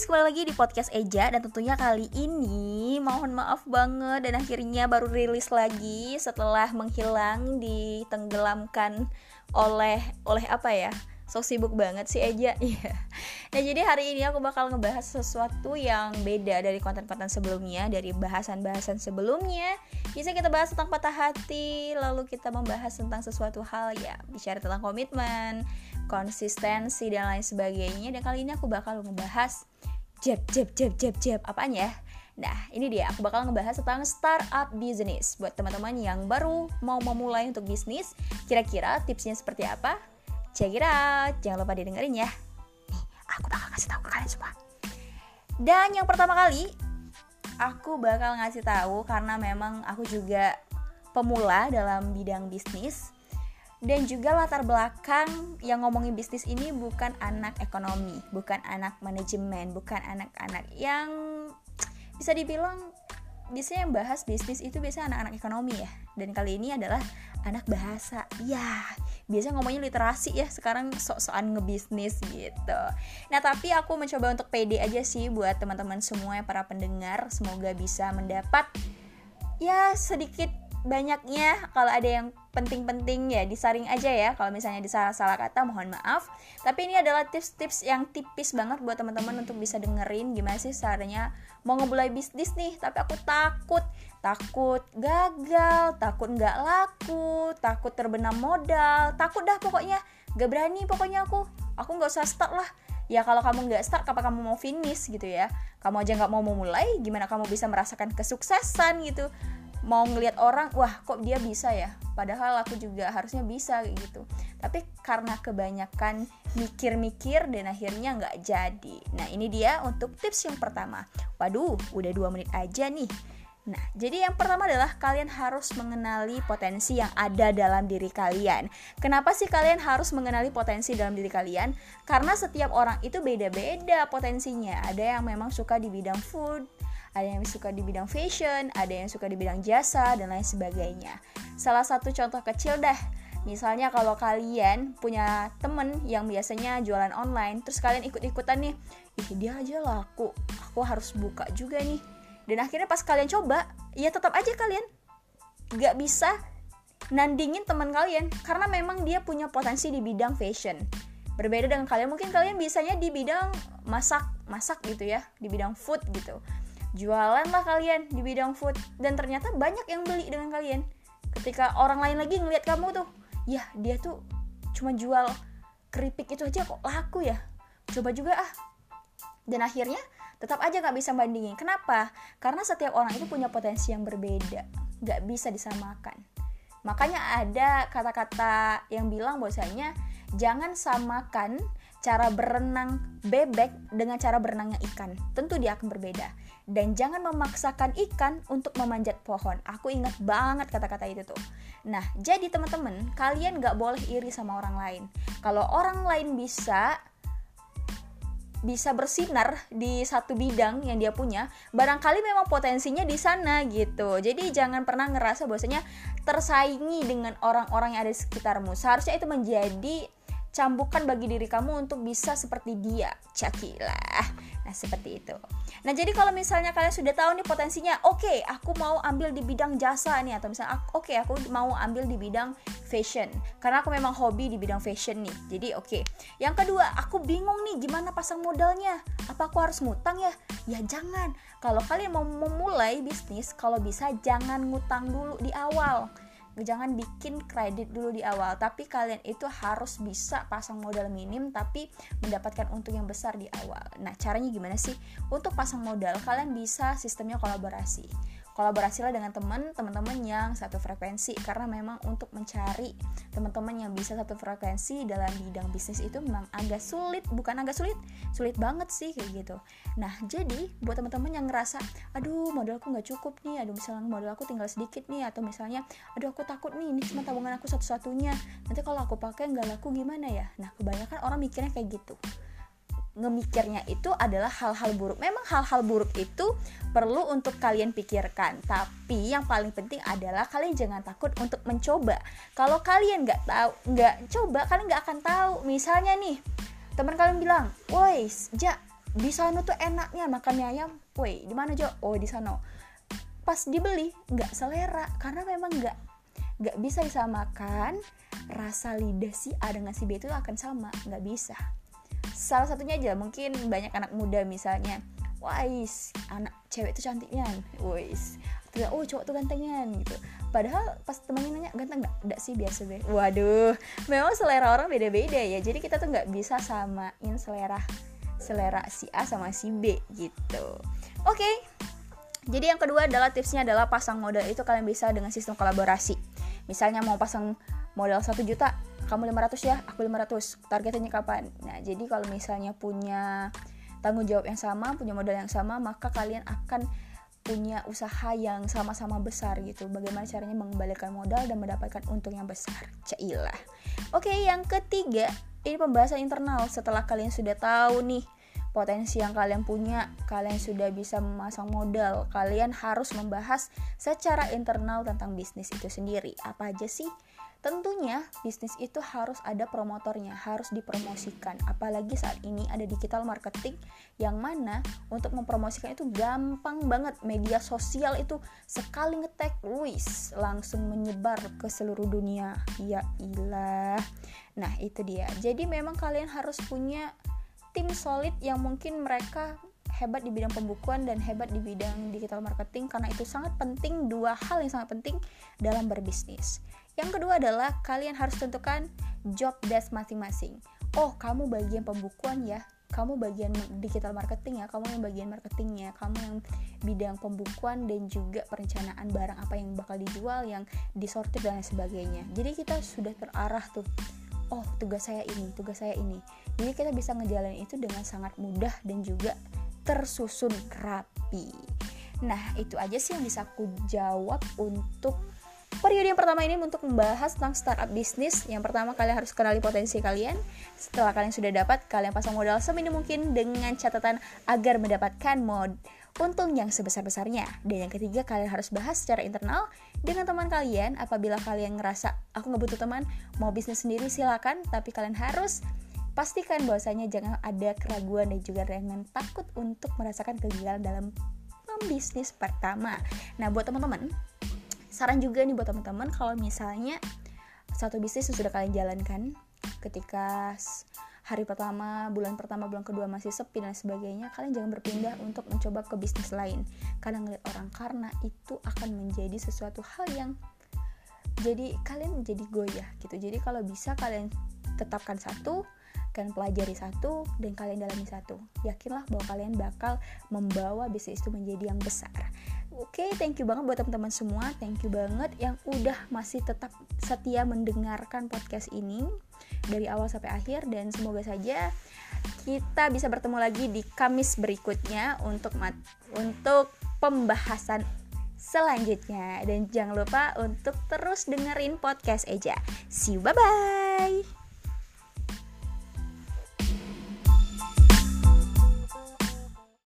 guys, kembali lagi di podcast Eja dan tentunya kali ini mohon maaf banget dan akhirnya baru rilis lagi setelah menghilang ditenggelamkan oleh oleh apa ya? So sibuk banget sih Eja. Iya. nah, jadi hari ini aku bakal ngebahas sesuatu yang beda dari konten-konten sebelumnya, dari bahasan-bahasan sebelumnya. Bisa kita bahas tentang patah hati, lalu kita membahas tentang sesuatu hal ya, bicara tentang komitmen, konsistensi dan lain sebagainya. Dan kali ini aku bakal ngebahas jab jab jab jab jab apaan ya? Nah, ini dia aku bakal ngebahas tentang startup business buat teman-teman yang baru mau memulai untuk bisnis. Kira-kira tipsnya seperti apa? Check it out. Jangan lupa didengerin ya. Nih, aku bakal ngasih tahu ke kalian semua. Dan yang pertama kali aku bakal ngasih tahu karena memang aku juga pemula dalam bidang bisnis dan juga latar belakang yang ngomongin bisnis ini bukan anak ekonomi, bukan anak manajemen, bukan anak-anak yang bisa dibilang biasanya yang bahas bisnis itu biasanya anak-anak ekonomi ya. Dan kali ini adalah anak bahasa. Ya, biasanya ngomongnya literasi ya, sekarang sok-sokan ngebisnis gitu. Nah, tapi aku mencoba untuk pede aja sih buat teman-teman semua yang para pendengar, semoga bisa mendapat ya sedikit banyaknya kalau ada yang penting-penting ya disaring aja ya. Kalau misalnya disalah-salah kata mohon maaf. Tapi ini adalah tips-tips yang tipis banget buat teman-teman untuk bisa dengerin gimana sih caranya mau ngebulai bisnis nih. Tapi aku takut takut gagal takut nggak laku takut terbenam modal takut dah pokoknya. Gak berani pokoknya aku. Aku nggak usah start lah. Ya kalau kamu nggak start kapan kamu mau finish gitu ya? Kamu aja nggak mau memulai gimana kamu bisa merasakan kesuksesan gitu mau ngelihat orang wah kok dia bisa ya padahal aku juga harusnya bisa gitu tapi karena kebanyakan mikir-mikir dan akhirnya nggak jadi nah ini dia untuk tips yang pertama waduh udah dua menit aja nih Nah, jadi yang pertama adalah kalian harus mengenali potensi yang ada dalam diri kalian. Kenapa sih kalian harus mengenali potensi dalam diri kalian? Karena setiap orang itu beda-beda potensinya. Ada yang memang suka di bidang food, ada yang suka di bidang fashion, ada yang suka di bidang jasa, dan lain sebagainya. Salah satu contoh kecil dah, misalnya kalau kalian punya temen yang biasanya jualan online, terus kalian ikut-ikutan nih, ih dia aja laku, aku harus buka juga nih. Dan akhirnya pas kalian coba, ya tetap aja kalian gak bisa nandingin teman kalian karena memang dia punya potensi di bidang fashion berbeda dengan kalian mungkin kalian bisanya di bidang masak masak gitu ya di bidang food gitu jualan lah kalian di bidang food. Dan ternyata banyak yang beli dengan kalian. Ketika orang lain lagi ngelihat kamu tuh ya dia tuh cuma jual keripik itu aja kok laku ya. Coba juga ah. Dan akhirnya tetap aja nggak bisa bandingin. Kenapa? Karena setiap orang itu punya potensi yang berbeda. Nggak bisa disamakan. Makanya ada kata-kata yang bilang bahwasanya jangan samakan cara berenang bebek dengan cara berenangnya ikan. Tentu dia akan berbeda. Dan jangan memaksakan ikan untuk memanjat pohon. Aku ingat banget kata-kata itu tuh. Nah, jadi teman-teman, kalian gak boleh iri sama orang lain. Kalau orang lain bisa bisa bersinar di satu bidang yang dia punya, barangkali memang potensinya di sana gitu. Jadi jangan pernah ngerasa bahwasanya tersaingi dengan orang-orang yang ada di sekitarmu. Seharusnya itu menjadi cambukan bagi diri kamu untuk bisa seperti dia cakilah nah seperti itu. Nah jadi kalau misalnya kalian sudah tahu nih potensinya oke okay, aku mau ambil di bidang jasa nih atau misalnya oke okay, aku mau ambil di bidang fashion. Karena aku memang hobi di bidang fashion nih. Jadi oke. Okay. yang kedua aku bingung nih gimana pasang modalnya. Apa aku harus ngutang ya? Ya jangan. Kalau kalian mau memulai bisnis kalau bisa jangan ngutang dulu di awal jangan bikin kredit dulu di awal. Tapi kalian itu harus bisa pasang modal minim tapi mendapatkan untung yang besar di awal. Nah caranya gimana sih? Untuk pasang modal kalian bisa sistemnya kolaborasi kolaborasilah dengan teman teman-teman yang satu frekuensi. Karena memang untuk mencari teman-teman yang bisa satu frekuensi dalam bidang bisnis itu memang agak sulit. Bukan agak sulit sulit banget sih kayak gitu. Nah jadi buat teman-teman yang ngerasa aduh modalku nggak cukup nih. Aduh misalnya modal aku tinggal sedikit nih. Atau misalnya aduh aku takut nih ini cuma tabungan aku satu-satunya. Nanti kalau aku pakai nggak laku gimana ya? Nah kebanyakan orang mikirnya kayak gitu ngemikirnya itu adalah hal-hal buruk. Memang hal-hal buruk itu perlu untuk kalian pikirkan, tapi yang paling penting adalah kalian jangan takut untuk mencoba. Kalau kalian nggak tahu, nggak coba, kalian nggak akan tahu. Misalnya nih, teman kalian bilang, "Woi, ja, di sana tuh enaknya makan ayam woi di mana Jo oh di sana pas dibeli nggak selera karena memang nggak nggak bisa disamakan rasa lidah si A dengan si B itu akan sama nggak bisa salah satunya aja mungkin banyak anak muda misalnya wais anak cewek itu cantiknya wais oh cowok tuh gantengnya gitu. Padahal pas temennya nanya ganteng gak? Gak sih biasa deh waduh memang selera orang beda-beda ya. Jadi kita tuh nggak bisa samain selera selera si A sama si B gitu. Oke okay. jadi yang kedua adalah tipsnya adalah pasang modal. Itu kalian bisa dengan sistem kolaborasi. Misalnya mau pasang modal satu juta kamu 500 ya aku 500 targetnya kapan? Nah jadi kalau misalnya punya tanggung jawab yang sama punya modal yang sama maka kalian akan punya usaha yang sama-sama besar gitu. Bagaimana caranya mengembalikan modal dan mendapatkan untung yang besar? Cailah. Oke yang ketiga ini pembahasan internal. Setelah kalian sudah tahu nih potensi yang kalian punya, kalian sudah bisa memasang modal, kalian harus membahas secara internal tentang bisnis itu sendiri. Apa aja sih Tentunya bisnis itu harus ada promotornya, harus dipromosikan. Apalagi saat ini ada digital marketing yang mana untuk mempromosikan itu gampang banget. Media sosial itu sekali ngetek, wis langsung menyebar ke seluruh dunia. Ya ilah. Nah, itu dia. Jadi memang kalian harus punya tim solid yang mungkin mereka hebat di bidang pembukuan dan hebat di bidang digital marketing karena itu sangat penting dua hal yang sangat penting dalam berbisnis. Yang kedua adalah kalian harus tentukan job desk masing-masing. Oh, kamu bagian pembukuan ya, kamu bagian digital marketing ya, kamu yang bagian marketingnya, kamu yang bidang pembukuan dan juga perencanaan barang apa yang bakal dijual, yang disortir dan lain sebagainya. Jadi kita sudah terarah tuh. Oh, tugas saya ini, tugas saya ini. Jadi kita bisa ngejalanin itu dengan sangat mudah dan juga tersusun rapi. Nah, itu aja sih yang bisa aku jawab untuk periode yang pertama ini untuk membahas tentang startup bisnis. Yang pertama kalian harus kenali potensi kalian. Setelah kalian sudah dapat, kalian pasang modal seminim mungkin dengan catatan agar mendapatkan mod untung yang sebesar-besarnya. Dan yang ketiga, kalian harus bahas secara internal dengan teman kalian. Apabila kalian ngerasa aku nggak butuh teman, mau bisnis sendiri silakan, tapi kalian harus pastikan bahwasanya jangan ada keraguan dan juga jangan takut untuk merasakan kegagalan dalam bisnis pertama. Nah, buat teman-teman saran juga nih buat teman-teman kalau misalnya satu bisnis yang sudah kalian jalankan ketika hari pertama, bulan pertama, bulan kedua masih sepi dan sebagainya, kalian jangan berpindah untuk mencoba ke bisnis lain karena ngeliat orang karena itu akan menjadi sesuatu hal yang jadi kalian jadi goyah gitu. Jadi kalau bisa kalian tetapkan satu, kalian pelajari satu dan kalian dalami satu. Yakinlah bahwa kalian bakal membawa bisnis itu menjadi yang besar. Oke, okay, thank you banget buat teman-teman semua. Thank you banget yang udah masih tetap setia mendengarkan podcast ini dari awal sampai akhir dan semoga saja kita bisa bertemu lagi di Kamis berikutnya untuk mat untuk pembahasan selanjutnya dan jangan lupa untuk terus dengerin podcast Eja. See you bye bye.